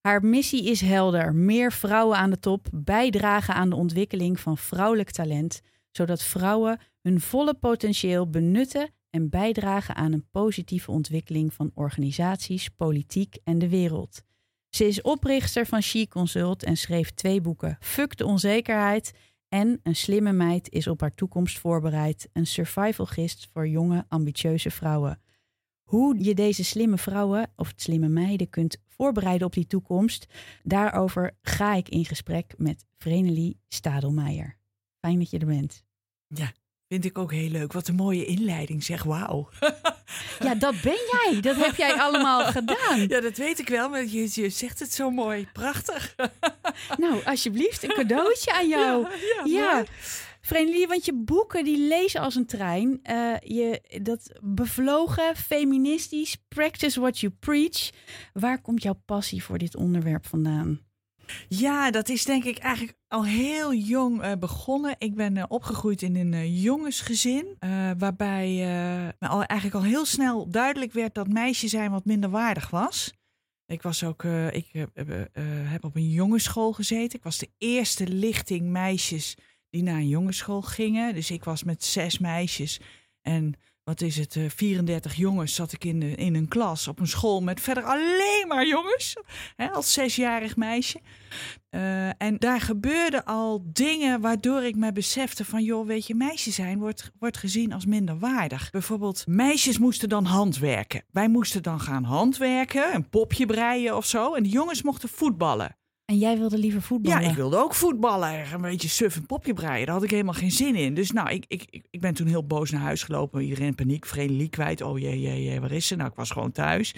Haar missie is helder: meer vrouwen aan de top, bijdragen aan de ontwikkeling van vrouwelijk talent, zodat vrouwen hun volle potentieel benutten en bijdragen aan een positieve ontwikkeling van organisaties, politiek en de wereld. Ze is oprichter van She Consult en schreef twee boeken: Fuck de onzekerheid en Een slimme meid is op haar toekomst voorbereid, een survival gist voor jonge, ambitieuze vrouwen. Hoe je deze slimme vrouwen of slimme meiden kunt voorbereiden op die toekomst, daarover ga ik in gesprek met Vrenelie Stadelmeijer. Fijn dat je er bent. Ja, vind ik ook heel leuk. Wat een mooie inleiding, zeg. Wauw. Ja, dat ben jij. Dat heb jij allemaal gedaan. Ja, dat weet ik wel, maar je, je zegt het zo mooi. Prachtig. Nou, alsjeblieft, een cadeautje aan jou. Ja, Ja. Vreemdelie, want je boeken die lezen als een trein. Eh, je, dat bevlogen, feministisch, practice what you preach. Waar komt jouw passie voor dit onderwerp vandaan? Ja, dat is denk ik eigenlijk al heel jong eh, begonnen. Ik ben eh, opgegroeid in een eh, jongensgezin. waarbij me al, eigenlijk al heel snel duidelijk werd dat meisje zijn wat minder waardig was. Ik was ook, ik heb op een jongensschool gezeten. Ik was de eerste lichting meisjes die naar een jongensschool gingen. Dus ik was met zes meisjes en wat is het, eh, 34 jongens zat ik in, de, in een klas op een school met verder alleen maar jongens. Hè, als zesjarig meisje. Eh, en daar gebeurden al dingen waardoor ik me besefte van... joh, weet je, meisjes zijn wordt, wordt gezien als minder waardig. Bijvoorbeeld, meisjes moesten dan handwerken. Wij moesten dan gaan handwerken, een popje breien of zo. En de jongens mochten voetballen. En jij wilde liever voetballen? Ja, ik wilde ook voetballen. Een beetje suf een popje breien. Daar had ik helemaal geen zin in. Dus nou, ik, ik, ik- ben toen heel boos naar huis gelopen. Iedereen in paniek, Vredelie kwijt. Oh jee, jee, jee, waar is ze? Nou, ik was gewoon thuis.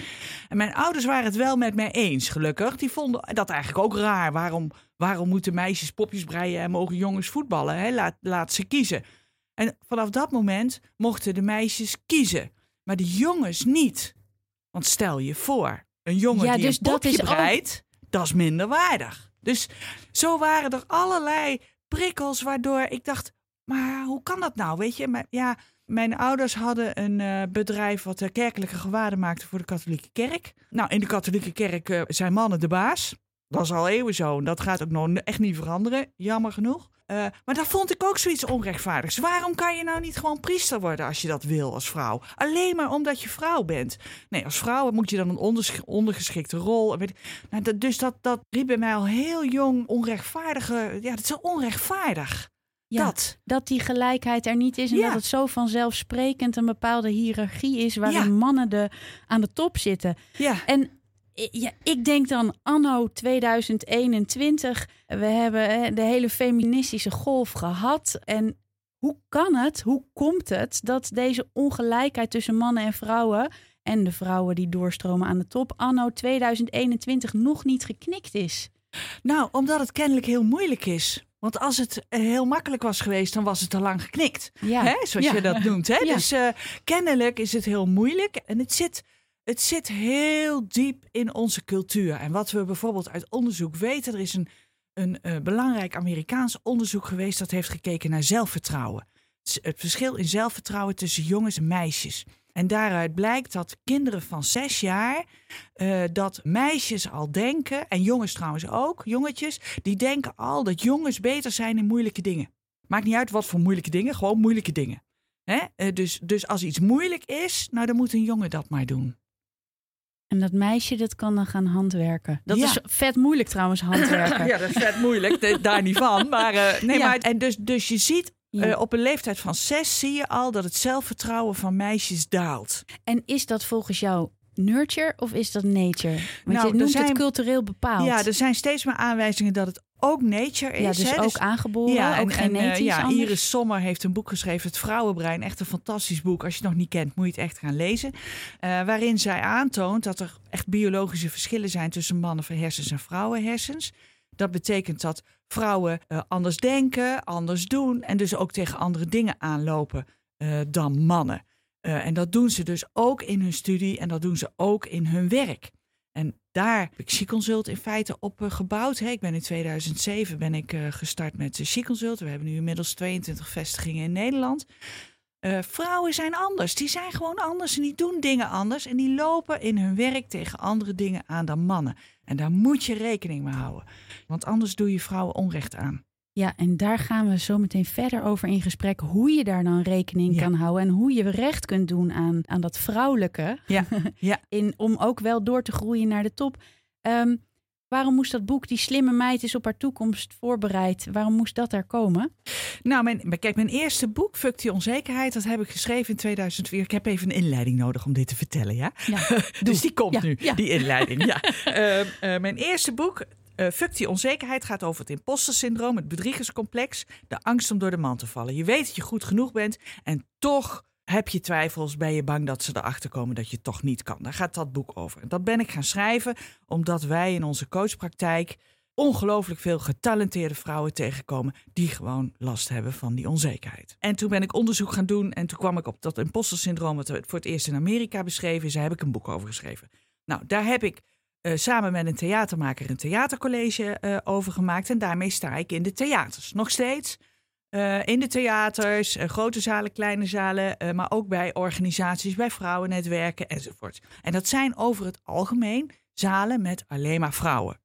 En mijn ouders waren het wel met mij eens, gelukkig. Die vonden dat eigenlijk ook raar. Waarom, waarom moeten meisjes popjes breien en mogen jongens voetballen? Hè? Laat, laat ze kiezen. En vanaf dat moment mochten de meisjes kiezen. Maar de jongens niet. Want stel je voor, een jongen Ja, die dus een dat popje is ook- dat is minder waardig. Dus zo waren er allerlei prikkels waardoor ik dacht, maar hoe kan dat nou? Weet je, ja, mijn ouders hadden een eh, bedrijf wat de kerkelijke gewaden maakte voor de katholieke kerk. Nou, in de katholieke kerk eh, zijn mannen de baas. Dat is al eeuwen zo. En dat gaat ook nog echt niet veranderen, jammer genoeg. Eh, maar dat vond ik ook zoiets onrechtvaardigs. Waarom kan je nou niet gewoon priester worden als je dat wil als vrouw? Alleen maar omdat je vrouw bent. Nee, als vrouw moet je dan een ondergeschikte rol. Weet nou, dat, dus dat, dat riep bij mij al heel jong onrechtvaardige. Ja, dat is zo onrechtvaardig. Ja, Dat. dat die gelijkheid er niet is en Ja. dat het zo vanzelfsprekend een bepaalde hiërarchie is waarin Ja. mannen de, aan de top zitten. Ja. En ja, ik denk dan anno 2021, we hebben de hele feministische golf gehad. En hoe kan het, hoe komt het dat deze ongelijkheid tussen mannen en vrouwen en de vrouwen die doorstromen aan de top anno 2021 nog niet geknikt is? Nou, omdat het kennelijk heel moeilijk is. Want als het eh, heel makkelijk was geweest, dan was het al lang geknikt. Ja, Hè? Zoals Ja. je dat noemt. Hè? Ja. Dus eh, kennelijk is het heel moeilijk. En het zit, het zit heel diep in onze cultuur. En wat we bijvoorbeeld uit onderzoek weten, er is een, een eh, belangrijk Amerikaans onderzoek geweest dat heeft gekeken naar zelfvertrouwen. Het verschil in zelfvertrouwen tussen jongens en meisjes. En daaruit blijkt dat kinderen van zes jaar, eh, dat meisjes al denken, en jongens trouwens ook, jongetjes, die denken al dat jongens beter zijn in moeilijke dingen. Maakt niet uit wat voor moeilijke dingen, gewoon moeilijke dingen. Hè? Eh, dus, dus als iets moeilijk is, nou dan moet een jongen dat maar doen. En dat meisje dat kan dan gaan handwerken. Dat Ja. is vet moeilijk trouwens, handwerken. Ja, dat is vet moeilijk, de- daar niet van. Maar, eh, nee, Ja. maar en dus, dus je ziet Ja. eh, op een leeftijd van zes zie je al dat het zelfvertrouwen van meisjes daalt. En is dat volgens jou nurture of is dat nature? Want Nou, je noemt zijn- het cultureel bepaald. Ja, er zijn steeds meer aanwijzingen dat het ook nature is. Ja, dus hè? ook aangeboren, Ja, ook en, en, eh, genetisch ja, anders. Iris Sommer heeft een boek geschreven, Het Vrouwenbrein. Echt een fantastisch boek. Als je het nog niet kent, moet je het echt gaan lezen. Eh, waarin zij aantoont dat er echt biologische verschillen zijn tussen mannen hersens en vrouwenhersens. Dat betekent dat vrouwen uh, anders denken, anders doen en dus ook tegen andere dingen aanlopen uh, dan mannen. En dat doen ze dus ook in hun studie en dat doen ze ook in hun werk. En daar heb ik She-Consult in feite op gebouwd. Hey, ik ben in 2007 ben ik gestart met She-Consult. We hebben nu inmiddels 22 vestigingen in Nederland. Vrouwen zijn anders. Die zijn gewoon anders en die doen dingen anders. En die lopen in hun werk tegen andere dingen aan dan mannen. En daar moet je rekening mee houden. Want anders doe je vrouwen onrecht aan. Ja, en daar gaan we zo meteen verder over in gesprek. Hoe je daar dan rekening kan houden. En hoe je recht kunt doen aan, aan dat vrouwelijke. Ja. ja. in, om ook wel door te groeien naar de top. Um, Waarom moest dat boek, Die slimme meid is op haar toekomst voorbereid, waarom moest dat er komen? Nou, mijn, kijk, mijn eerste boek, Fuck die onzekerheid, dat heb ik geschreven in 2004. Ik heb even een inleiding nodig om dit te vertellen, ja? ja dus die komt nu, die inleiding. ja. Uh, uh, mijn eerste boek, uh, Fuck die onzekerheid gaat over het impostersyndroom, het bedriegerscomplex, de angst om door de man te vallen. Je weet dat je goed genoeg bent en toch heb je twijfels? Ben je bang dat ze erachter komen dat je het toch niet kan? Daar gaat dat boek over. Dat ben ik gaan schrijven omdat wij in onze coachpraktijk ongelooflijk veel getalenteerde vrouwen tegenkomen die gewoon last hebben van die onzekerheid. En toen ben ik onderzoek gaan doen en toen kwam ik op dat imposter dat voor het eerst in Amerika beschreven is. Daar heb ik een boek over geschreven. Nou, daar heb ik uh, samen met een theatermaker een theatercollege uh, over gemaakt en daarmee sta ik in de theaters. Nog steeds. Uh, in de theaters, grote zalen, kleine zalen, maar ook bij organisaties, bij vrouwennetwerken enzovoort. En dat zijn over het algemeen zalen met alleen maar vrouwen.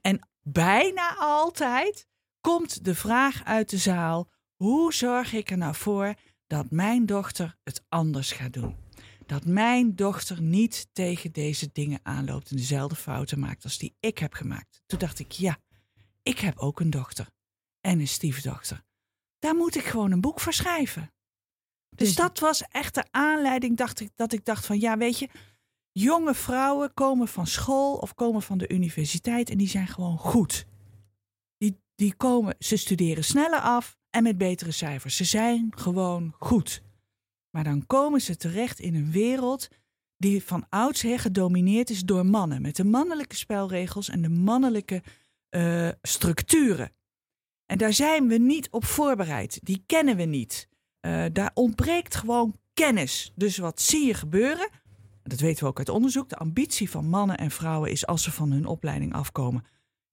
En bijna altijd komt de vraag uit de zaal: hoe zorg ik er nou voor dat mijn dochter het anders gaat doen? Dat mijn dochter niet tegen deze dingen aanloopt en dezelfde fouten maakt als die ik heb gemaakt. Toen dacht ik: ja, ik heb ook een dochter en een stiefdochter daar moet ik gewoon een boek voor schrijven. Dus, dus dat was echt de aanleiding dacht ik, dat ik dacht van ja, weet je, jonge vrouwen komen van school of komen van de universiteit en die zijn gewoon goed. Die, die komen, ze studeren sneller af en met betere cijfers. Ze zijn gewoon goed. Maar dan komen ze terecht in een wereld die van oudsher gedomineerd is door mannen. Met de mannelijke spelregels en de mannelijke uh, structuren. En daar zijn we niet op voorbereid. Die kennen we niet. Uh, daar ontbreekt gewoon kennis. Dus wat zie je gebeuren? Dat weten we ook uit onderzoek. De ambitie van mannen en vrouwen is als ze van hun opleiding afkomen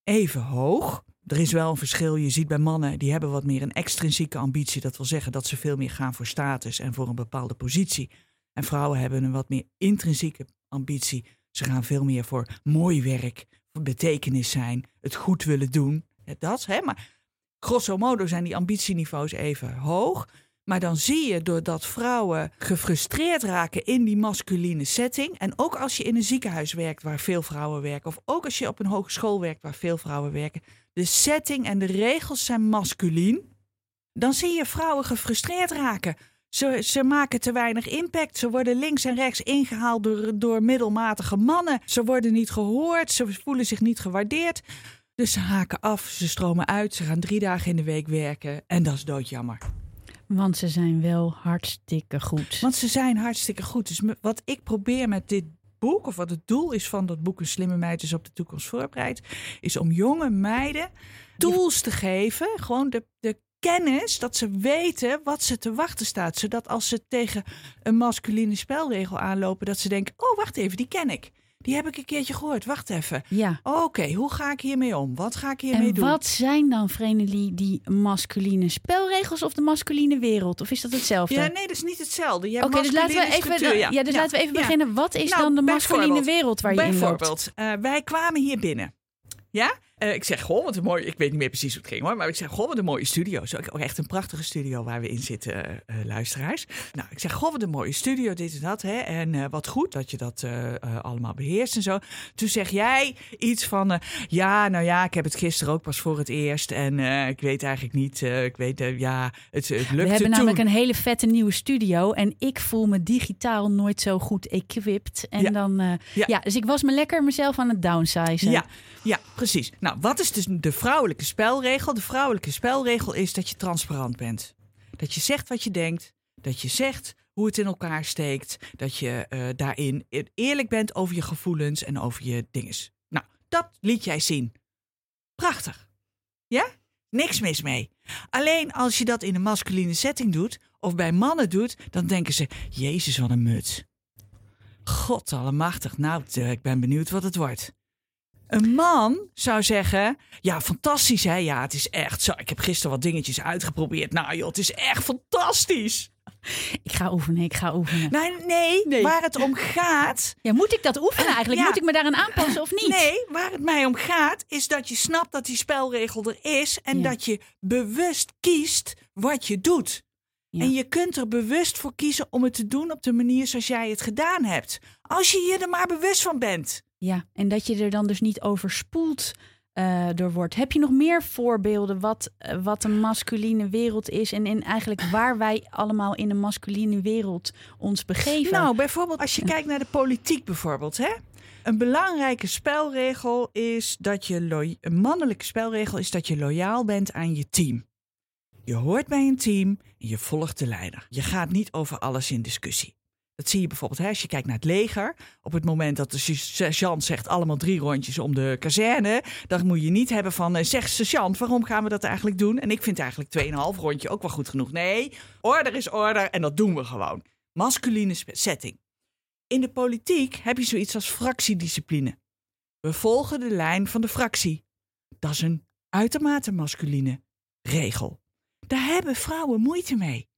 even hoog. Er is wel een verschil. Je ziet bij mannen die hebben wat meer een extrinsieke ambitie. Dat wil zeggen dat ze veel meer gaan voor status en voor een bepaalde positie. En vrouwen hebben een wat meer intrinsieke ambitie. Ze gaan veel meer voor mooi werk, voor betekenis zijn, het goed willen doen. Dat, hè? Maar grosso modo zijn die ambitieniveaus even hoog. Maar dan zie je doordat vrouwen gefrustreerd raken in die masculine setting. En ook als je in een ziekenhuis werkt waar veel vrouwen werken. Of ook als je op een hogeschool werkt waar veel vrouwen werken. De setting en de regels zijn masculien. Dan zie je vrouwen gefrustreerd raken. Ze, ze maken te weinig impact. Ze worden links en rechts ingehaald door, door middelmatige mannen. Ze worden niet gehoord. Ze voelen zich niet gewaardeerd. Dus ze haken af, ze stromen uit, ze gaan drie dagen in de week werken en dat is doodjammer. Want ze zijn wel hartstikke goed. Want ze zijn hartstikke goed. Dus wat ik probeer met dit boek, of wat het doel is van dat boek Een slimme meid is op de toekomst voorbereid, is om jonge meiden tools te geven, gewoon de, de kennis, dat ze weten wat ze te wachten staat. Zodat als ze tegen een masculine spelregel aanlopen, dat ze denken, oh wacht even, die ken ik. Die heb ik een keertje gehoord. Wacht even. Ja. Oké, hoe ga ik hiermee om? Wat ga ik hiermee en doen? Wat zijn dan, Vrenelie, die masculine spelregels of de masculine wereld? Of is dat hetzelfde? Ja, nee, dat is niet hetzelfde. Oké, dus laten we even, ja. ja. dus laten we even beginnen. Wat is nou, dan de masculine wereld waar je in loopt? Bijvoorbeeld, uh, wij kwamen hier binnen. Ja? Uh, ik zeg, goh, wat een mooi... Ik weet niet meer precies hoe het ging hoor. Maar ik zeg, goh, wat een mooie studio. Zo, ook echt een prachtige studio waar we in zitten, uh, luisteraars. Nou, ik zeg, goh, wat een mooie studio, dit en dat. Hè? En uh, wat goed dat je dat allemaal beheerst en zo. Toen zeg jij iets van... ja, nou ja, ik heb het gisteren ook pas voor het eerst. En ik weet eigenlijk niet... ik weet, ja, het, het lukt We hebben namelijk een hele vette nieuwe studio. En ik voel me digitaal nooit zo goed equipped. En ja. dan... Ja. ja. dus ik was me lekker mezelf aan het downsizen. Ja, ja precies. Nou, wat is dus de vrouwelijke spelregel? De vrouwelijke spelregel is dat je transparant bent. Dat je zegt wat je denkt. Dat je zegt hoe het in elkaar steekt. Dat je uh, daarin eerlijk bent over je gevoelens en over je dinges. Nou, dat liet jij zien. Prachtig. Ja? Niks mis mee. Alleen als je dat in een masculine setting doet, of bij mannen doet, dan denken ze: Jezus, wat een muts. God allemachtig, nou, eh, ik ben benieuwd wat het wordt. Een man zou zeggen: Ja, fantastisch hè? Ja, het is echt zo. Ik heb gisteren wat dingetjes uitgeprobeerd. Nou joh, het is echt fantastisch. Ik ga oefenen, ik ga oefenen. Nee, nee, Nee. waar het om gaat. Ja, moet ik dat oefenen eigenlijk? Ja. Moet ik me daaraan aanpassen of niet? Nee, waar het mij om gaat, is dat je snapt dat die spelregel er is. En Ja. dat je bewust kiest wat je doet. Ja. En je kunt er bewust voor kiezen om het te doen op de manier zoals jij het gedaan hebt. Als je je er maar bewust van bent. Ja, en dat je er dan dus niet overspoeld eh, door wordt. Heb je nog meer voorbeelden wat, eh, wat een masculine wereld is en, en eigenlijk waar wij allemaal in een masculine wereld ons begeven? Nou, bijvoorbeeld als je kijkt naar de politiek bijvoorbeeld. Hè? Een belangrijke spelregel is dat je een mannelijke spelregel is dat je loyaal bent aan je team. Je hoort bij een team en je volgt de leider. Je gaat niet over alles in discussie. Dat zie je bijvoorbeeld hè, als je kijkt naar het leger. Op het moment dat de sergeant zegt allemaal drie rondjes om de kazerne, dan moet je niet hebben van eh, zeg sergeant, waarom gaan we dat eigenlijk doen? En ik vind eigenlijk 2,5 rondje ook wel goed genoeg. Nee, order is order en dat doen we gewoon. Masculine setting. In de politiek heb je zoiets als fractiediscipline. We volgen de lijn van de fractie. Dat is een uitermate masculine regel. Daar hebben vrouwen moeite mee.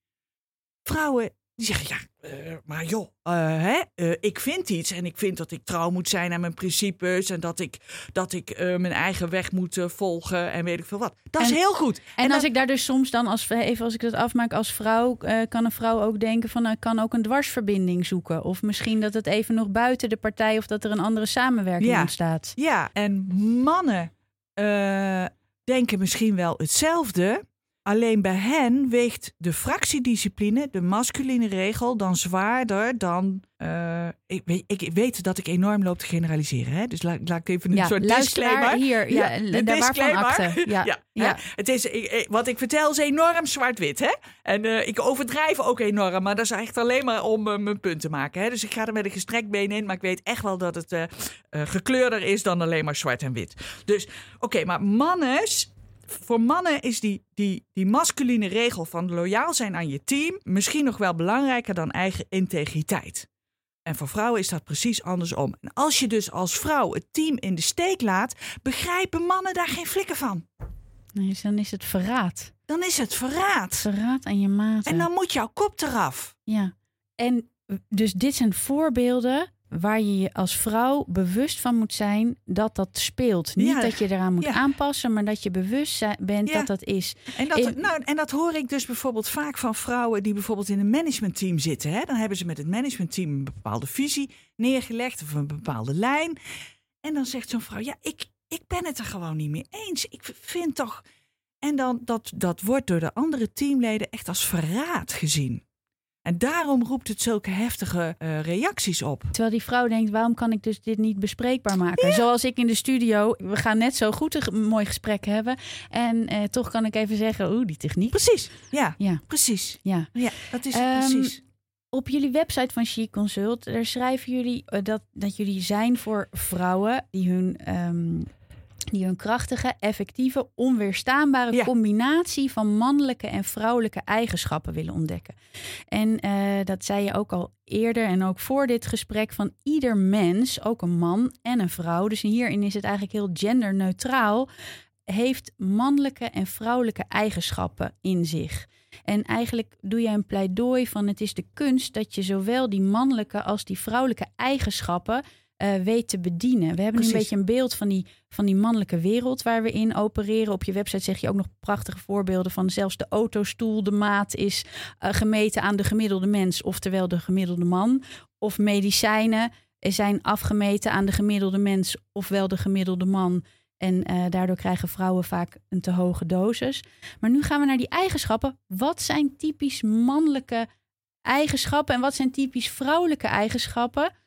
Vrouwen die zeggen, ja, eh, maar joh, eh, hè, eh, ik vind iets en ik vind dat ik trouw moet zijn aan mijn principes en dat ik, dat ik mijn eigen weg moet volgen en weet ik veel wat. Dat is heel goed. en als ik daar dus soms dan, als, even als ik dat afmaak als vrouw, kan een vrouw ook denken van, nou, ik kan ook een dwarsverbinding zoeken. Of misschien dat het even nog buiten de partij of dat er een andere samenwerking Ja. ontstaat. Ja, en mannen denken misschien wel hetzelfde. Alleen bij hen weegt de fractiediscipline, de masculine regel, dan zwaarder dan. eh, ik, weet, ik weet dat ik enorm loop te generaliseren. Hè? Dus laat, laat ik even een Ja, soort disclaimer. hier, ja, een daar- waarvan disclaimer. Ja, ja, ja. Het is, ik- wat ik vertel is enorm zwart-wit. Hè? En eh, ik overdrijf ook enorm, maar dat is echt alleen maar om eh, mijn punt te maken. Hè? Dus ik ga er met een gestrekt been in, maar ik weet echt wel dat het gekleurder is dan alleen maar zwart en wit. Dus oké, maar mannen, voor mannen is die, die, die masculine regel van loyaal zijn aan je team misschien nog wel belangrijker dan eigen integriteit. En voor vrouwen is dat precies andersom. En als je dus als vrouw het team in de steek laat, begrijpen mannen daar geen flikken van. Nee, dus dan is het verraad. Dan is het verraad. Verraad aan je maten. En dan moet jouw kop eraf. Ja, en dus dit zijn voorbeelden waar je je als vrouw bewust van moet zijn dat dat speelt. Niet Ja, dat je eraan moet ja. aanpassen, maar dat je bewust bent Ja. dat dat is. En dat, In- nou, en dat hoor ik dus bijvoorbeeld vaak van vrouwen die bijvoorbeeld in een managementteam zitten. Hè? Dan hebben ze met het managementteam een bepaalde visie neergelegd of een bepaalde lijn. En dan zegt zo'n vrouw, ja, ik, ik ben het er gewoon niet mee eens. Ik vind toch... En dan, dat, dat wordt door de andere teamleden echt als verraad gezien. En daarom roept het zulke heftige eh, reacties op. Terwijl die vrouw denkt, waarom kan ik dus dit niet bespreekbaar maken? Zoals ik in de studio, we gaan net zo goed een mooi gesprek hebben. En eh, toch kan ik even zeggen, oeh, die techniek. Precies, ja, Ja, precies. ja. Ja, dat is het Ehm, precies. Op jullie website van Chic Consult, daar schrijven jullie eh, dat, dat jullie zijn voor vrouwen die hun, ehm, die hun krachtige, effectieve, onweerstaanbare Ja. combinatie van mannelijke en vrouwelijke eigenschappen willen ontdekken. En eh, dat zei je ook al eerder en ook voor dit gesprek van ieder mens, ook een man en een vrouw. Dus hierin is het eigenlijk heel genderneutraal. Heeft mannelijke en vrouwelijke eigenschappen in zich. En eigenlijk doe je een pleidooi van het is de kunst dat je zowel die mannelijke als die vrouwelijke eigenschappen eh, weet te bedienen. We hebben nu een beetje een beeld van die, van die mannelijke wereld waar we in opereren. Op je website zeg je ook nog prachtige voorbeelden van zelfs de autostoel, de maat is eh, gemeten aan de gemiddelde mens, oftewel de gemiddelde man. Of medicijnen zijn afgemeten aan de gemiddelde mens, ofwel de gemiddelde man. En eh, daardoor krijgen vrouwen vaak een te hoge dosis. Maar nu gaan we naar die eigenschappen. Wat zijn typisch mannelijke eigenschappen en wat zijn typisch vrouwelijke eigenschappen?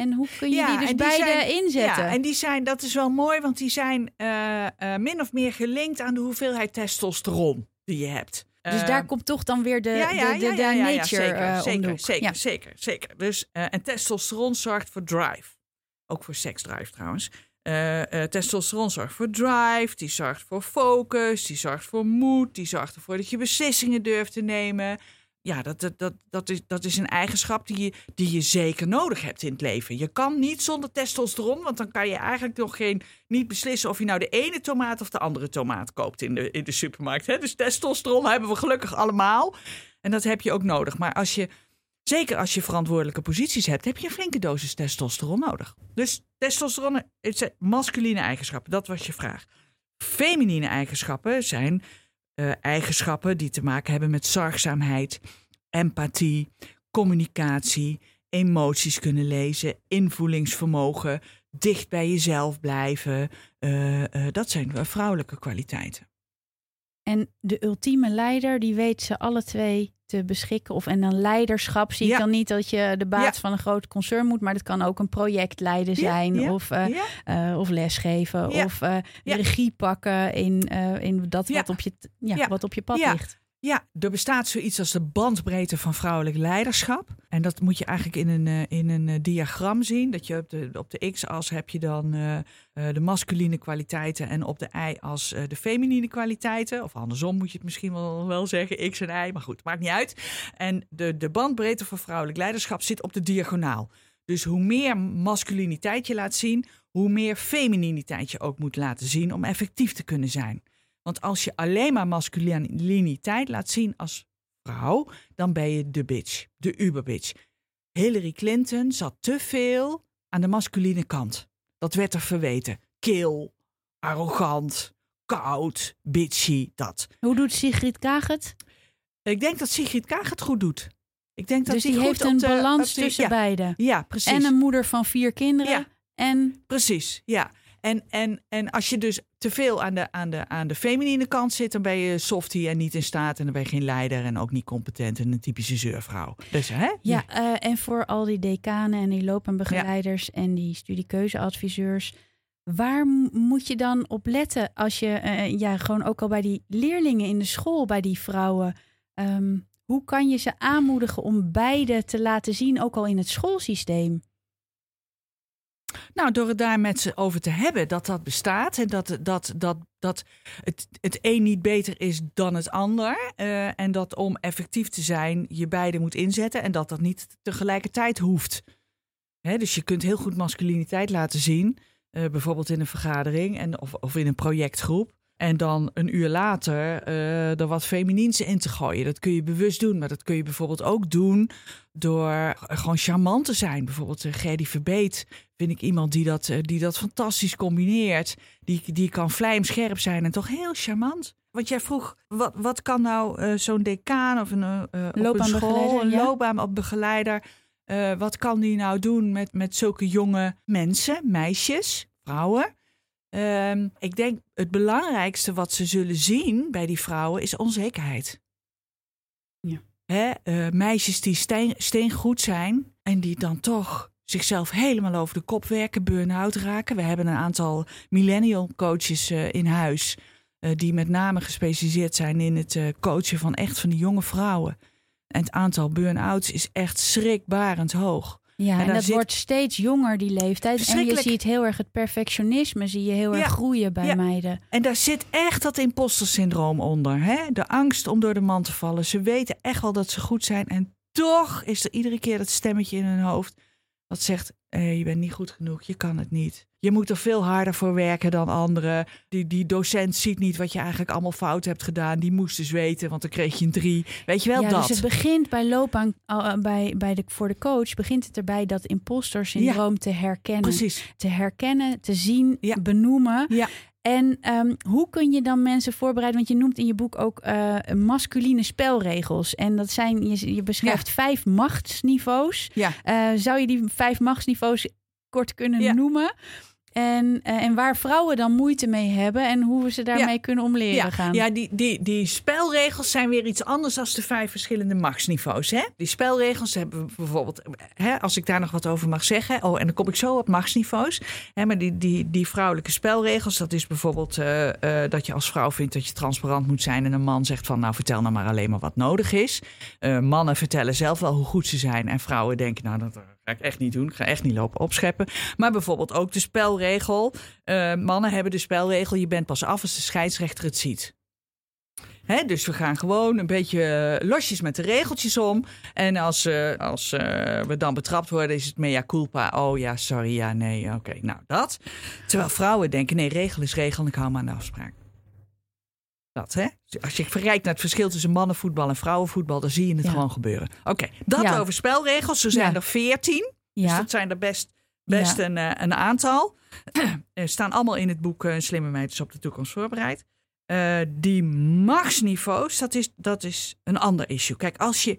En hoe kun je Ja, die dus die beide zijn- inzetten? Ja, en die zijn, dat is wel mooi, want die zijn eh, eh, min of meer gelinkt aan de hoeveelheid testosteron die je hebt. dus daar komt toch dan weer de, ja, ja, de, nature zeker, eh, zeker, zeker, zeker, zeker. Dus, en testosteron zorgt voor drive. Ook voor seksdrive trouwens. Testosteron zorgt voor drive, die zorgt voor focus, die zorgt voor moed, die zorgt ervoor dat je beslissingen durft te nemen. Ja, dat, dat, dat, is, dat is een eigenschap die je, die je zeker nodig hebt in het leven. Je kan niet zonder testosteron, want dan kan je eigenlijk nog geen, niet beslissen of je nou de ene tomaat of de andere tomaat koopt in de, in de supermarkt. Hè? Dus testosteron hebben we gelukkig allemaal. En dat heb je ook nodig. Maar als je Zeker als je verantwoordelijke posities hebt, heb je een flinke dosis testosteron nodig. Dus testosteron is masculine eigenschappen, dat was je vraag. Feminine eigenschappen zijn uh, eigenschappen die te maken hebben met zorgzaamheid, empathie, communicatie, emoties kunnen lezen, invoelingsvermogen, dicht bij jezelf blijven. Uh, uh, dat zijn vrouwelijke kwaliteiten. En de ultieme leider, die weet ze alle twee te beschikken. Of en dan leiderschap zie ik dan niet dat je de baas van een groot concern moet, maar dat kan ook een projectleider zijn of, uh, uh, of lesgeven of uh, regie pakken in, in dat wat, op je, ja, wat op je pad ligt. Ja, er bestaat zoiets als de bandbreedte van vrouwelijk leiderschap. En dat moet je eigenlijk in een, eh, in een eh, diagram zien. Dat je op de, op de x-as heb je dan uh, de masculine kwaliteiten en op de y-as de feminine kwaliteiten. Of andersom moet je het misschien wel, wel zeggen, x en y. Maar goed, maakt niet uit. En de, de bandbreedte van vrouwelijk leiderschap zit op de diagonaal. Dus hoe meer masculiniteit je laat zien, hoe meer femininiteit je ook moet laten zien om effectief te kunnen zijn. Want als je alleen maar masculiniteit laat zien als vrouw, dan ben je de bitch, de uberbitch. Hillary Clinton zat te veel aan de masculine kant. Dat werd er verweten. Kil, arrogant, koud, bitchy, dat. Hoe doet Sigrid Kaag het? Ik denk dat Sigrid Kaag het goed doet. Ik denk dat dus die, heeft een balans tussen ja, beide. Ja, precies. En een moeder van vier kinderen. Ja. En... Precies, ja. En, en, en als je dus te veel aan de, aan, de, aan de feminine kant zit, dan ben je softie en niet in staat. En dan ben je geen leider en ook niet competent en een typische zeurvrouw. Dus, hè? Ja, uh, en voor al die decanen en die loopbaanbegeleiders ja. en die studiekeuzeadviseurs. Waar moet je dan op letten als je, uh, ja, gewoon ook al bij die leerlingen in de school, bij die vrouwen. Um, hoe kan je ze aanmoedigen om beide te laten zien, ook al in het schoolsysteem? Nou, door het daar met ze over te hebben dat dat bestaat en dat, dat, dat, dat het, het een niet beter is dan het ander. Uh, en dat om effectief te zijn je beide moet inzetten en dat dat niet tegelijkertijd hoeft. Hè, dus je kunt heel goed masculiniteit laten zien, uh, bijvoorbeeld in een vergadering en, of, of in een projectgroep. En dan een uur later uh, er wat feminiens in te gooien. Dat kun je bewust doen. Maar dat kun je bijvoorbeeld ook doen door gewoon charmant te zijn. Bijvoorbeeld uh, Gerdy Verbeet vind ik iemand die dat, uh, die dat fantastisch combineert. Die, die kan vlijmscherp zijn en toch heel charmant. Want jij vroeg, wat, wat kan nou zo'n decaan of een, op een school, een ja? loopbaanbegeleider... wat kan die nou doen met, met zulke jonge mensen, meisjes, vrouwen... Um, ik denk het belangrijkste wat ze zullen zien bij die vrouwen is onzekerheid. Ja. Hè, uh, meisjes die steen, steengoed zijn en die dan toch zichzelf helemaal over de kop werken, burn-out raken. We hebben een aantal millennial coaches uh, in huis uh, die met name gespecialiseerd zijn in het coachen van echt van die jonge vrouwen. En het aantal burn-outs is echt schrikbarend hoog. Ja, en, dat wordt steeds jonger, die leeftijd. En je ziet heel erg het perfectionisme, zie je heel erg groeien bij ja. meiden. En daar zit echt dat imposter-syndroom onder. Hè? De angst om door de man te vallen. Ze weten echt wel dat ze goed zijn. En toch is er iedere keer dat stemmetje in hun hoofd dat zegt: hey, je bent niet goed genoeg, je kan het niet. Je moet er veel harder voor werken dan anderen. Die, die docent ziet niet wat je eigenlijk allemaal fout hebt gedaan. Die moest dus weten, want dan kreeg je een drie. Weet je wel ja, dat? Dus het begint bij loopbaan, bij, bij de, voor de coach, begint het erbij dat imposter syndroom ja. te herkennen. Precies. Te herkennen, te zien, ja. benoemen. En um, hoe kun je dan mensen voorbereiden? Want je noemt in je boek ook uh, masculine spelregels. En dat zijn, je, je beschrijft ja. vijf machtsniveaus. Ja. Uh, zou je die vijf machtsniveaus kort kunnen ja. noemen? En, uh, en waar vrouwen dan moeite mee hebben en hoe we ze daarmee ja. kunnen om leren ja. gaan. Ja, die, die, die spelregels zijn weer iets anders dan de vijf verschillende machtsniveaus. Hè? Die spelregels hebben we bijvoorbeeld, hè, als ik daar nog wat over mag zeggen. Oh, en dan kom ik zo op machtsniveaus. Hè, maar die, die, die vrouwelijke spelregels, dat is bijvoorbeeld uh, uh, dat je als vrouw vindt dat je transparant moet zijn. En een man zegt van, nou vertel nou maar alleen maar wat nodig is. mannen vertellen zelf wel hoe goed ze zijn. En vrouwen denken, nou dat Ga ik echt niet doen. Ik ga echt niet lopen opscheppen. Maar bijvoorbeeld ook de spelregel. Uh, mannen hebben de spelregel: je bent pas af als de scheidsrechter het ziet. Hè, dus we gaan gewoon een beetje losjes met de regeltjes om. En als, uh, als we dan betrapt worden, is het mea culpa. Oh ja, sorry, ja, nee, oké. Nou, dat. Terwijl vrouwen denken, nee, regel is regel en ik hou me aan de afspraak. Dat, hè? Als je verrijkt naar het verschil tussen mannenvoetbal en vrouwenvoetbal, dan zie je het Ja. gewoon gebeuren. Oké, dat Ja. over spelregels. Zo zijn Ja. er veertien. Dus dat zijn er best, best een, eh, een aantal. Er staan allemaal in het boek Een Slimme Meid is op de toekomst voorbereid. Eh, die machtsniveaus, dat is, dat is een ander issue. Kijk, als je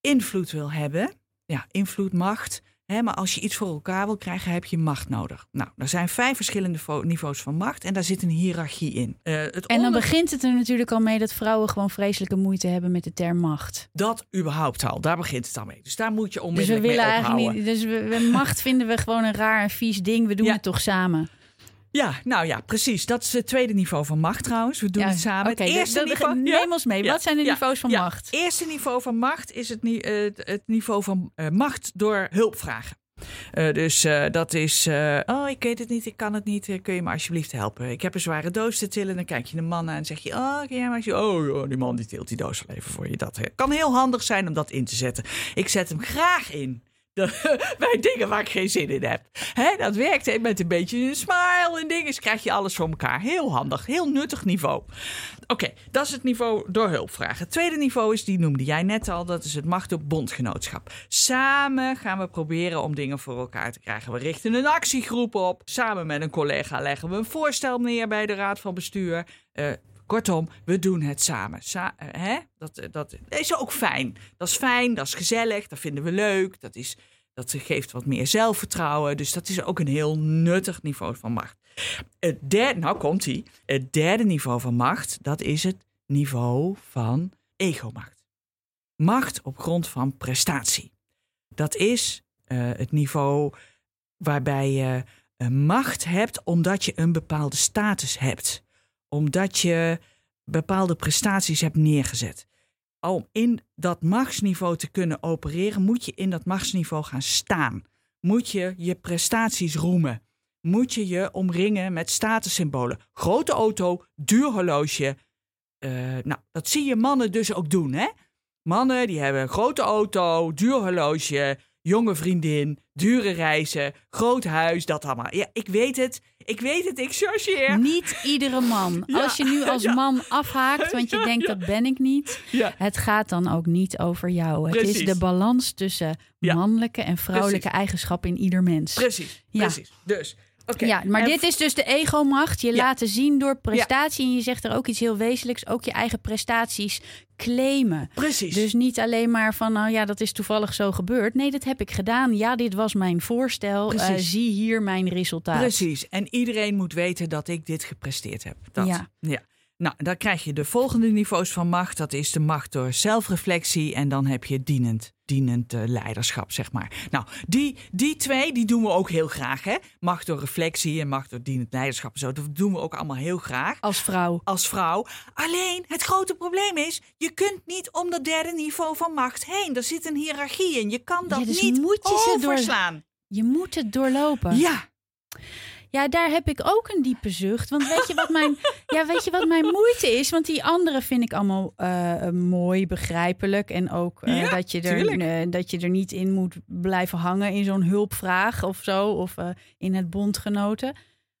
invloed wil hebben, ja, invloed, macht. Hè, maar als je iets voor elkaar wil krijgen, heb je macht nodig. Nou, er zijn vijf verschillende niveaus van macht en daar zit een hiërarchie in. Eh, het en dan onder- begint het er natuurlijk al mee dat vrouwen gewoon vreselijke moeite hebben met de term macht. Dat überhaupt al, daar begint het al mee. Dus daar moet je Dus we onmiddellijk willen mee eigenlijk niet. Dus we, we- macht vinden we gewoon een raar en vies ding. We doen Ja. het toch samen. Ja, nou ja, precies. Dat is het tweede niveau van macht trouwens. We doen Ja, het samen. Het eerste niveau... Ja. neem ons mee. Ja. Wat zijn de niveaus van Ja. macht? eerste niveau van macht is het, eh, het- het niveau van eh, macht door hulp vragen. Eh, dus dat is, oh ik weet het niet, ik kan het niet, kun je me alsjeblieft helpen? Ik heb een zware doos te tillen, dan kijk je de man aan en zeg je, oh kun jij maar oh joh, die man die tilt die doos wel even voor je. Dat kan heel handig zijn om dat in te zetten. Ik zet hem graag in. Bij dingen waar ik geen zin in heb. Hè, dat werkt met een beetje een smile en dingen. krijg je alles voor elkaar. Heel handig, heel nuttig niveau. Oké, dat is het niveau door hulp vragen. Het tweede niveau is, die noemde jij net al, dat is het macht door bondgenootschap. Samen gaan we proberen om dingen voor elkaar te krijgen. We richten een actiegroep op. Samen met een collega leggen we een voorstel neer bij de raad van bestuur. Eh, kortom, we doen het samen. Sa- eh, hè? Dat, eh, dat is ook fijn. Dat is fijn, dat is gezellig, dat vinden we leuk. Dat, is, dat geeft wat meer zelfvertrouwen. Dus dat is ook een heel nuttig niveau van macht. Het derde, nou komt ie. Het derde niveau van macht, dat is het niveau van egomacht. Macht op grond van prestatie. Dat is eh, het niveau waarbij je macht hebt omdat je een bepaalde status hebt. Omdat je bepaalde prestaties hebt neergezet. Om in dat machtsniveau te kunnen opereren, moet je in dat machtsniveau gaan staan. Moet je je prestaties roemen. Moet je je omringen met statussymbolen. Grote auto, duur horloge. Eh, nou, dat zie je mannen dus ook doen, hè? Mannen die hebben een grote auto, duur horloge, jonge vriendin, dure reizen, groot huis, dat allemaal. Ja, ik weet het. Ik weet het, ik chargeer. Niet iedere man. Ja, Als je nu als ja. man afhaakt, want je Ja, denkt dat ben ik niet. Het gaat dan ook niet over jou. Het is Precies. de balans tussen mannelijke en vrouwelijke Precies. eigenschappen in ieder mens. precies. Ja. Precies. Dus, Ja, maar En dit is dus de egomacht. Je Ja. laten zien door prestatie. En je zegt er ook iets heel wezenlijks. Ook je eigen prestaties claimen. Precies. Dus niet alleen maar van, nou ja, dat is toevallig zo gebeurd. Nee, dat heb ik gedaan. Ja, dit was mijn voorstel. Precies. zie hier mijn resultaat. Precies. En iedereen moet weten dat ik dit gepresteerd heb. Dat. Ja. ja. Nou, dan krijg je de volgende niveaus van macht. Dat is de macht door zelfreflectie. En dan heb je dienend, dienend eh, leiderschap, zeg maar. Nou, die, die twee, die doen we ook heel graag. Hè? Macht door reflectie en macht door dienend leiderschap. en Zo, dat doen we ook allemaal heel graag. Als vrouw. Als vrouw. Alleen, het grote probleem is... je kunt niet om dat derde niveau van macht heen. Er zit een hiërarchie in. Je kan dat Ja, dus niet moet je ze door-. Je moet het doorlopen. Ja, Ja, daar heb ik ook een diepe zucht. Want weet je wat mijn, ja, weet je wat mijn moeite is? Want die andere vind ik allemaal eh, mooi, begrijpelijk. En ook eh, Ja, dat, je er, eh, dat je er niet in moet blijven hangen in zo'n hulpvraag of zo. Of in het bondgenoten.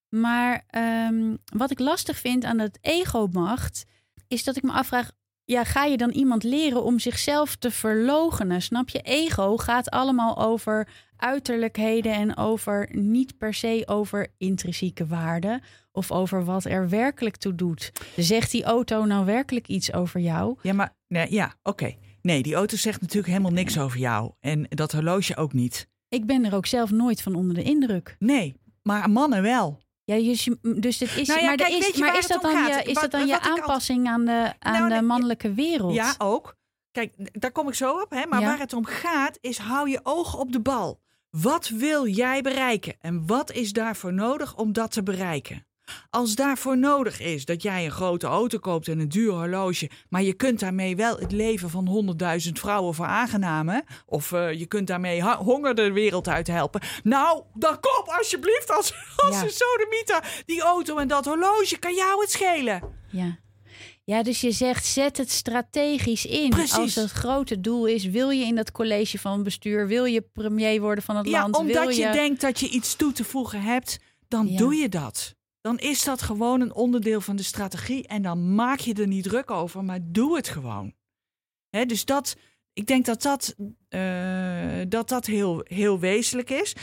Maar ehm, wat ik lastig vind aan het ego-macht... is dat ik me afvraag... Ja, ga je dan iemand leren om zichzelf te verlogenen? Snap je? Ego gaat allemaal over uiterlijkheden en over niet per se over intrinsieke waarden of over wat er werkelijk toe doet. Zegt die auto nou werkelijk iets over jou? Ja, maar nee, ja, oké. Nee, die auto zegt natuurlijk helemaal niks over jou. En dat horloge ook niet. Ik ben er ook zelf nooit van onder de indruk. Nee, maar mannen wel. Ja, dus, dus het is. Nou ja, maar kijk, is, maar is dat dan gaat? je, is Wat- dat dan je aanpassing aan de, aan Nou, de nee, mannelijke wereld? Ja, ook. Kijk, daar kom ik zo op. Hè? Maar Ja. waar het om gaat, is hou je ogen op de bal. Wat wil jij bereiken? En wat is daarvoor nodig om dat te bereiken? Als daarvoor nodig is dat jij een grote auto koopt en een duur horloge, maar je kunt daarmee wel het leven van honderdduizend vrouwen veraangenamen, of uh, je kunt daarmee honger de wereld uit helpen. Nou, dan koop alsjeblieft als, als ja. een sodemieter die auto en dat horloge. Kan jou het schelen? Ja. Ja, dus je zegt zet het strategisch in. Precies. Als het grote doel is, wil je in dat college van bestuur, wil je premier worden van het ja, land? Omdat wil je... denkt dat je iets toe te voegen hebt, dan doe je dat. Dan is dat gewoon een onderdeel van de strategie en dan maak je er niet druk over, maar doe het gewoon. Dus dat, ik denk dat dat, uh, dat, dat heel, heel wezenlijk is.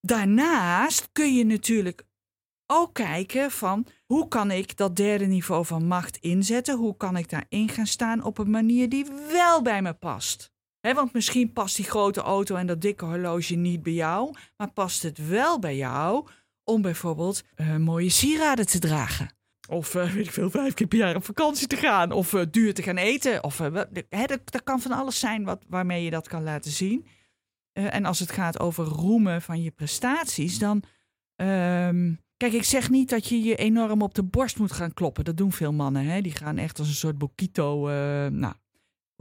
Daarnaast kun je natuurlijk ook kijken van hoe kan ik dat derde niveau van macht inzetten? Hoe kan ik daarin gaan staan op een manier die wel bij me past? want misschien past die grote auto en dat dikke horloge niet bij jou, maar past het wel bij jou om bijvoorbeeld uh, mooie sieraden te dragen? Of uh, weet ik veel, vijf keer per jaar op vakantie te gaan. Of uh, duur te gaan eten. Of, dat, kan van alles zijn wat, waarmee je dat kan laten zien. en als het gaat over roemen van je prestaties, dan ehm, Kijk, ik zeg niet dat je je enorm op de borst moet gaan kloppen. Dat doen veel mannen. Hè? Die gaan echt als een soort boquito. Uh, nou,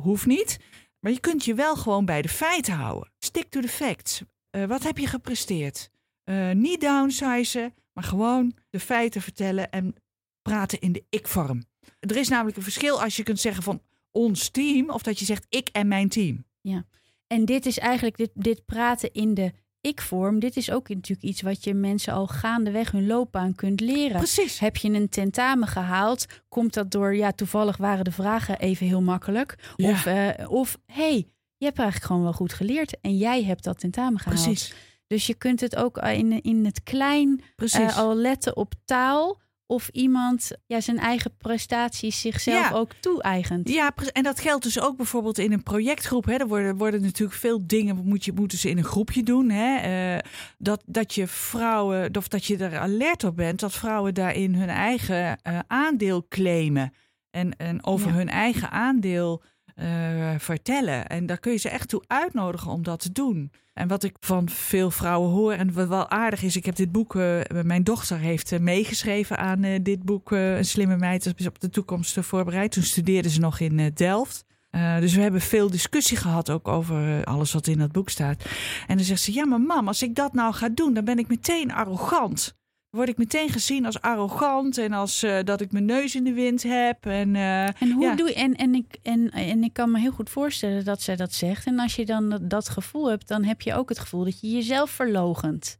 hoeft niet. Maar je kunt je wel gewoon bij de feiten houden. Stick to the facts. Uh, wat heb je gepresteerd? Uh, niet downsizen, maar gewoon de feiten vertellen en praten in de ik-vorm. Er is namelijk een verschil als je kunt zeggen van ons team of dat je zegt ik en mijn team. Ja, en dit is eigenlijk dit, dit praten in de ik-vorm, dit is ook natuurlijk iets wat je mensen al gaandeweg hun loopbaan kunt leren. Precies. Heb je een tentamen gehaald, komt dat door, ja, toevallig waren de vragen even heel makkelijk. Ja. Of, uh, of hey, je hebt eigenlijk gewoon wel goed geleerd en jij hebt dat tentamen gehaald. Precies. Dus je kunt het ook in, in het klein uh, al letten op taal of iemand ja, zijn eigen prestaties zichzelf ook toe-eigent. Ja, en dat geldt dus ook bijvoorbeeld in een projectgroep. Hè. Er worden, worden natuurlijk veel dingen, moet je, moeten ze in een groepje doen. Hè. Uh, dat, dat je vrouwen, of dat je er alert op bent, dat vrouwen daarin hun eigen uh, aandeel claimen. En, en over Ja. hun eigen aandeel uh, vertellen. En daar kun je ze echt toe uitnodigen om dat te doen. En wat ik van veel vrouwen hoor, en wat wel aardig is, ik heb dit boek, uh, mijn dochter heeft uh, meegeschreven aan dit boek, Een slimme meid, is op de toekomst voorbereid. Toen studeerde ze nog in Delft. dus we hebben veel discussie gehad ook over alles wat in dat boek staat. En dan zegt ze, ja maar mam, als ik dat nou ga doen, dan ben ik meteen arrogant word ik meteen gezien als arrogant en als uh, dat ik mijn neus in de wind heb. En, uh, en hoe ja. doe je, en, en, ik, en, en ik kan me heel goed voorstellen dat zij dat zegt. En als je dan dat, dat gevoel hebt, dan heb je ook het gevoel dat je jezelf verlogent.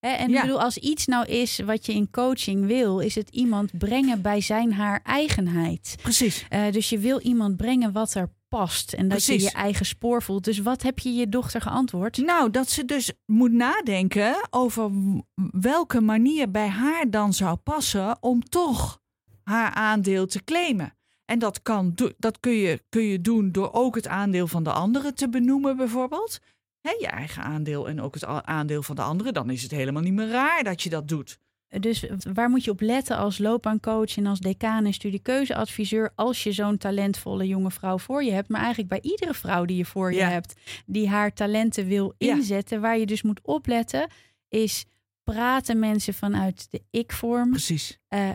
Hè? En Ja. ik bedoel, als iets nou is wat je in coaching wil, is het iemand brengen bij zijn haar eigenheid. Precies. Eh, dus je wil iemand brengen wat er past en dat je Precies. je eigen spoor voelt. Dus wat heb je je dochter geantwoord? Nou, dat ze dus moet nadenken over welke manier bij haar dan zou passen om toch haar aandeel te claimen. En dat, kan, dat kun, je, kun je doen door ook het aandeel van de anderen te benoemen, bijvoorbeeld. Hè, je eigen aandeel en ook het aandeel van de anderen. Dan is het helemaal niet meer raar dat je dat doet. Dus waar moet je op letten als loopbaancoach en als decaan en studiekeuzeadviseur als je zo'n talentvolle jonge vrouw voor je hebt, maar eigenlijk bij iedere vrouw die je voor je Ja. hebt, die haar talenten wil Ja. inzetten, waar je dus moet opletten, is praten mensen vanuit de ik-vorm, Precies. eh,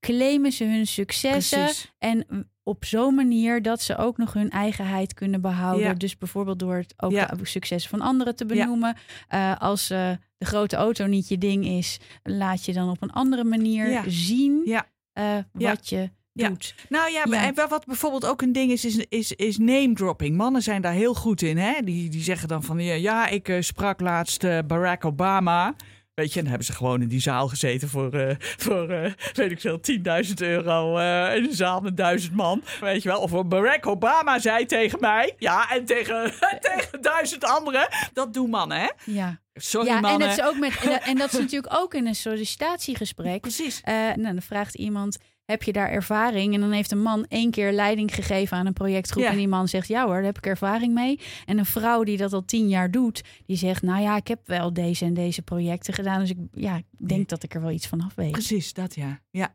claimen ze hun successen Precies. en op zo'n manier dat ze ook nog hun eigenheid kunnen behouden. Ja. Dus bijvoorbeeld door het ook Ja. successen van anderen te Ja. benoemen. Eh, als eh, de grote auto niet je ding is, laat je dan op een andere manier zien Ja. Ja. wat je doet. Nou ja, en wat bijvoorbeeld ook een ding is, is, is, is name dropping. Mannen zijn daar heel goed in. Hè? Die, die zeggen dan van, ja, ja ik sprak laatst Barack Obama. Weet je, en dan hebben ze gewoon in die zaal gezeten voor, eh, voor eh, weet ik veel, 10.000 euro eh, in een zaal met duizend man. Weet je wel, of Barack Obama zei tegen mij, ja, en tegen, tegen duizend anderen. Dat doen mannen, hè? Ja, Sorry, ja en, mannen. dat is ook met, en, dat, en dat is natuurlijk ook in een sollicitatiegesprek. Precies. Nou, dan vraagt iemand: heb je daar ervaring? En dan heeft een man één keer leiding gegeven aan een projectgroep. Ja. En die man zegt: ja hoor, daar heb ik ervaring mee. En een vrouw die dat al tien jaar doet, die zegt: nou ja, ik heb wel deze en deze projecten gedaan. Dus ik ja, ik denk dat ik er wel iets van af weet. Precies, dat ja. Ja,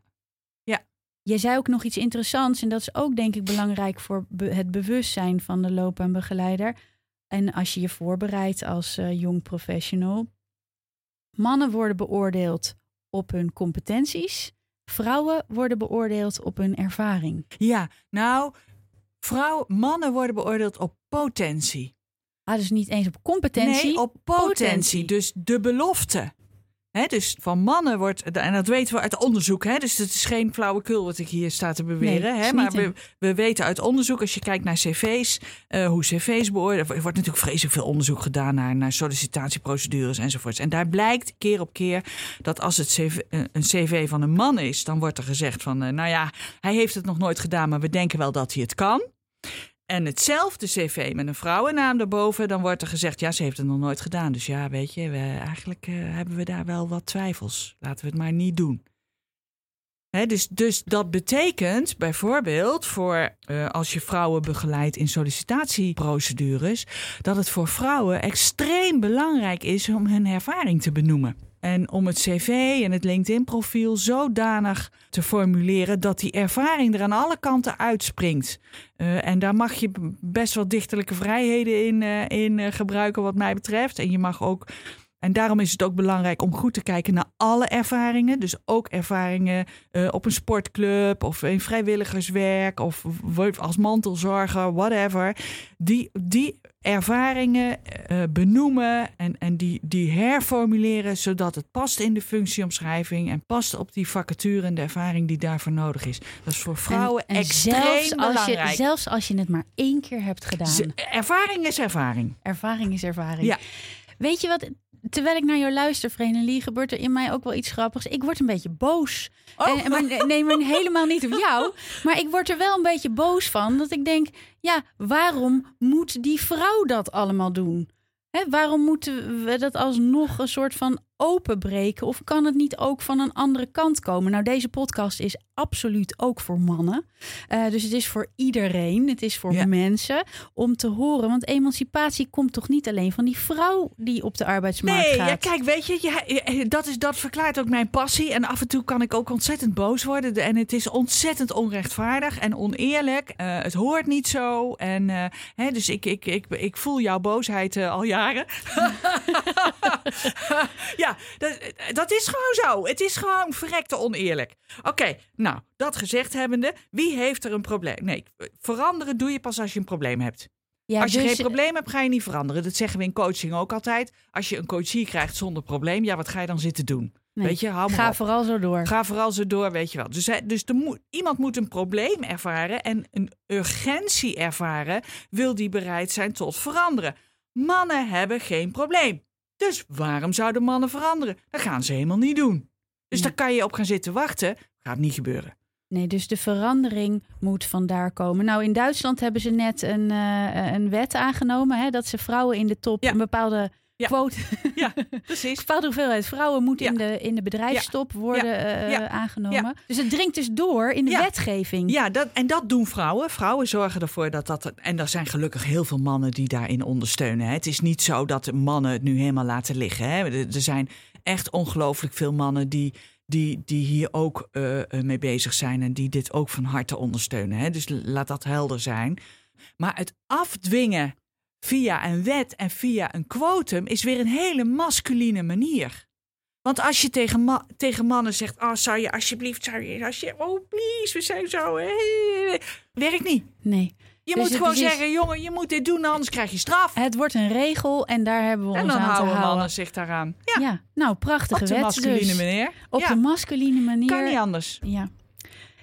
Je zei ook nog iets interessants. En dat is ook denk ik belangrijk voor be- het bewustzijn van de loopbaanbegeleider. En als je je voorbereidt als eh, jong professional. Mannen worden beoordeeld op hun competenties Vrouwen worden beoordeeld op hun ervaring. Ja, nou, vrouwen, mannen worden beoordeeld op potentie. Ah, dus niet eens op competentie. Nee, op potentie. Dus de belofte. Dus van mannen wordt, en dat weten we uit onderzoek, hè, dus het is geen flauwekul wat ik hier sta te beweren. Nee, hè, is maar we, weten uit onderzoek, als je kijkt naar cv's, eh, hoe cv's beoordeeld. Er wordt natuurlijk vreselijk veel onderzoek gedaan naar, naar sollicitatieprocedures enzovoorts. En daar blijkt keer op keer dat als het CV, eh, een cv van een man is, dan wordt er gezegd van, eh, nou ja, hij heeft het nog nooit gedaan, maar we denken wel dat hij het kan. En hetzelfde cv met een vrouwennaam erboven, dan wordt er gezegd, ja, ze heeft het nog nooit gedaan. Dus ja, weet je, eigenlijk eh, hebben we daar wel wat twijfels. Laten we het maar niet doen. Dus, dus dat betekent bijvoorbeeld voor eh, als je vrouwen begeleidt in sollicitatieprocedures, dat het voor vrouwen extreem belangrijk is om hun ervaring te benoemen. En om het cv en het LinkedIn-profiel zodanig te formuleren dat die ervaring er aan alle kanten uitspringt. Eh, en daar mag je best wel dichterlijke vrijheden in, eh, in eh, gebruiken, wat mij betreft. En je mag ook. En daarom is het ook belangrijk om goed te kijken naar alle ervaringen. Dus ook ervaringen eh, op een sportclub of in vrijwilligerswerk of als mantelzorger, whatever. Die, die ervaringen eh, benoemen en, en die, die herformuleren zodat het past in de functieomschrijving en past op die vacature en de ervaring die daarvoor nodig is. Dat is voor vrouwen En- en extreem zelfs als belangrijk. Je, zelfs als je het maar één keer hebt gedaan. Z- Ervaring is ervaring. Ervaring is ervaring. Ja. Weet je wat? Terwijl ik naar jou luister, Vrenelie, gebeurt er in mij ook wel iets grappigs. Ik word een beetje boos. Oh. En, maar, nee, maar helemaal niet op jou. Maar ik word er wel een beetje boos van. Dat ik denk, ja, waarom moet die vrouw dat allemaal doen? Hè, waarom moeten we dat alsnog een soort van openbreken? Of kan het niet ook van een andere kant komen? Nou, deze podcast is absoluut ook voor mannen. Eh, dus het is voor iedereen. Het is voor Ja. mensen om te horen. Want emancipatie komt toch niet alleen van die vrouw die op de arbeidsmarkt Nee, gaat? ja, kijk, weet je, ja, eh, dat, is, dat verklaart ook mijn passie. En af en toe kan ik ook ontzettend boos worden. De- En het is ontzettend onrechtvaardig en oneerlijk. Eh, het hoort niet zo. En, hè, dus ik, ik, ik, ik voel jouw boosheid al jaren. ja, dat, dat is gewoon zo. Het is gewoon verrekte oneerlijk. Oké, nou, dat gezegd hebbende, wie heeft er een probleem? Nee, veranderen doe je pas als je een probleem hebt. Ja, Als je dus- geen probleem hebt, ga je niet veranderen. Dat zeggen we in coaching ook altijd. Als je een coachie krijgt zonder probleem, ja, wat ga je dan zitten doen? nee, Weet je, hou maar Ga op. vooral zo door. Ga vooral zo door, weet je wel. Dus, dus iemand moet een probleem ervaren en een urgentie ervaren, wil die bereid zijn tot veranderen. Mannen hebben geen probleem. Dus waarom zouden mannen veranderen? Dat gaan ze helemaal niet doen. Dus daar kan je op gaan zitten wachten. Gaat niet gebeuren. Nee, dus de verandering moet vandaar komen. Nou, in Duitsland hebben ze net een, eh, een wet aangenomen... Hè, dat ze vrouwen in de top Ja. een bepaalde Ja. quote... Ja, precies. bepaalde hoeveelheid vrouwen moet in, de, in de bedrijfstop worden eh, Ja. aangenomen. Dus het dringt dus door in de wetgeving. Ja, dat, en dat doen vrouwen. Vrouwen zorgen ervoor dat dat. En er zijn gelukkig heel veel mannen die daarin ondersteunen. Hè. Het is niet zo dat de mannen het nu helemaal laten liggen. Hè. Er, er zijn echt ongelooflijk veel mannen die, die, die hier ook eh, eh, mee bezig zijn. En die dit ook van harte ondersteunen. Hè. Dus laat dat helder zijn. Maar het afdwingen via een wet en via een quotum is weer een hele masculine manier. Want als je tegen, ma- tegen mannen zegt: Oh, zou je alsjeblieft, zou je, als je, oh, please, we zijn zo. Werkt niet. Nee. Je Dus moet gewoon is- zeggen: jongen, je moet dit doen, anders krijg je straf. Het wordt een regel en daar hebben we En ons dan aan te houden houden. mannen zich daaraan. Ja, Ja, nou, prachtige op de wet masculine dus. manier. Op ja, de masculine manier. kan niet anders. Ja.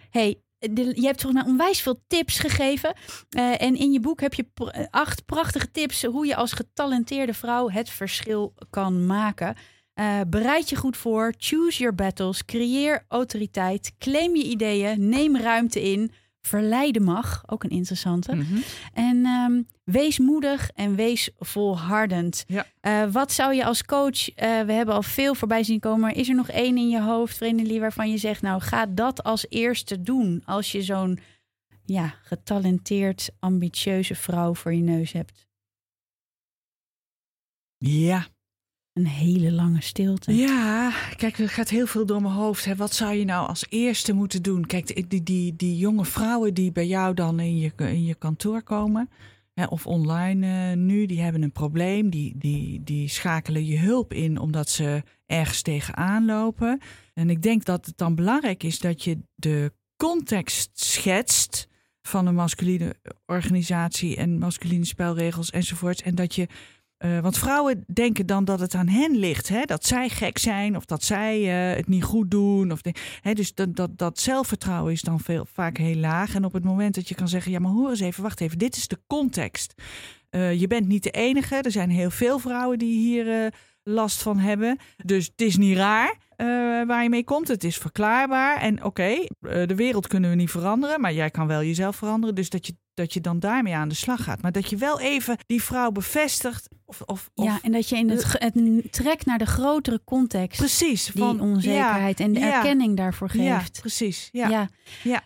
Hey, je hebt toch nou onwijs veel tips gegeven. Eh, en in je boek heb je eh, acht prachtige tips hoe je als getalenteerde vrouw het verschil kan maken. Eh, bereid je goed voor, choose your battles, creëer autoriteit, claim je ideeën, neem ruimte in, verleiden mag, ook een interessante. Mhm. En ehm, wees moedig en wees volhardend. Ja. Eh, wat zou je als coach, eh, we hebben al veel voorbij zien komen, maar is er nog één in je hoofd, Vrenelie, waarvan je zegt, nou ga dat als eerste doen als je zo'n ja, getalenteerd, ambitieuze vrouw voor je neus hebt? Ja. Een hele lange stilte. Ja, kijk, er gaat heel veel door mijn hoofd. Hè. Wat zou je nou als eerste moeten doen? Kijk, die, die, die, jonge vrouwen die bij jou dan in je, in je kantoor komen, hè, of online eh, nu, die hebben een probleem. Die, die, die schakelen je hulp in omdat ze ergens tegenaan lopen. En ik denk dat het dan belangrijk is dat je de context schetst van een masculine organisatie en masculine spelregels enzovoorts. En dat je uh, want vrouwen denken dan dat het aan hen ligt. Hè? Dat zij gek zijn of dat zij uh, het niet goed doen. Of hè? Dus dat, dat, dat zelfvertrouwen is dan veel, vaak heel laag. En op het moment dat je kan zeggen: Ja, maar hoor eens even, wacht even, dit is de context. Uh, je bent niet de enige. Er zijn heel veel vrouwen die hier last van hebben. Dus het is niet raar. Uh, waar je mee komt. Het is verklaarbaar. En oké, okay, uh, de wereld kunnen we niet veranderen, maar jij kan wel jezelf veranderen. Dus dat je, dat je dan daarmee aan de slag gaat. Maar dat je wel even die vrouw bevestigt. Of, of, of ja, en dat je in het, het trekt naar de grotere context. Precies. Van, die onzekerheid ja, en de ja, erkenning daarvoor geeft. Ja, precies. Ja. ja. ja.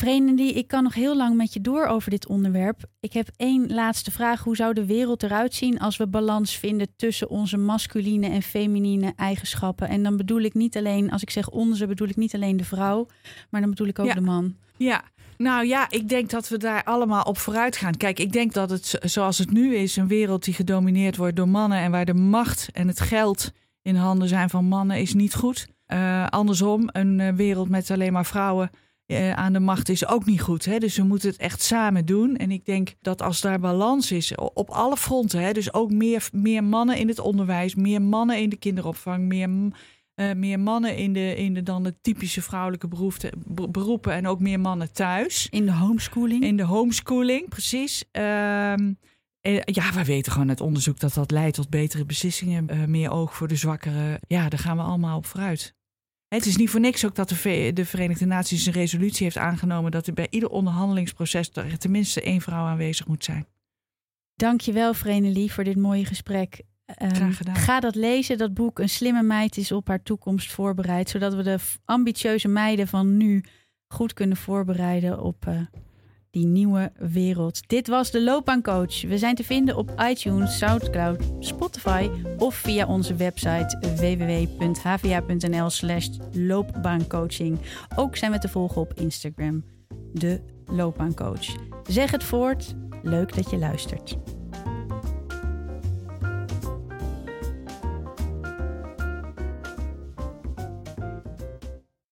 Die ik kan nog heel lang met je door over dit onderwerp. Ik heb één laatste vraag. Hoe zou de wereld eruit zien als we balans vinden tussen onze masculine en feminine eigenschappen? En dan bedoel ik niet alleen, als ik zeg onze, bedoel ik niet alleen de vrouw, maar dan bedoel ik ook ja. de man. Ja, nou ja, ik denk dat we daar allemaal op vooruit gaan. Kijk, ik denk dat het zoals het nu is, een wereld die gedomineerd wordt door mannen en waar de macht en het geld in handen zijn van mannen, is niet goed. Uh, andersom, een uh, wereld met alleen maar vrouwen uh, aan de macht is ook niet goed. Hè? Dus we moeten het echt samen doen. En ik denk dat als daar balans is op alle fronten, hè? dus ook meer, meer mannen in het onderwijs, meer mannen in de kinderopvang, meer uh, meer mannen in de, in de dan de typische vrouwelijke beroepen en ook meer mannen thuis. In de homeschooling? In de homeschooling, precies. Uh, ja, we weten gewoon uit onderzoek dat dat leidt tot betere beslissingen, meer oog voor de zwakkeren. Ja, daar gaan we allemaal op vooruit. Het is niet voor niks ook dat de, de Verenigde Naties een resolutie heeft aangenomen dat er bij ieder onderhandelingsproces er tenminste één vrouw aanwezig moet zijn. Dankjewel, Vrenelie, voor dit mooie gesprek. Um, ga dat lezen, dat boek. Een slimme meid is op haar toekomst voorbereid. Zodat we de ambitieuze meiden van nu goed kunnen voorbereiden op uh, die nieuwe wereld. Dit was de Loopbaancoach. We zijn te vinden op iTunes, Soundcloud, Spotify of via onze website www.hva.nl slash loopbaancoaching. Ook zijn we te volgen op Instagram, de Loopbaancoach. Zeg het voort. Leuk dat je luistert.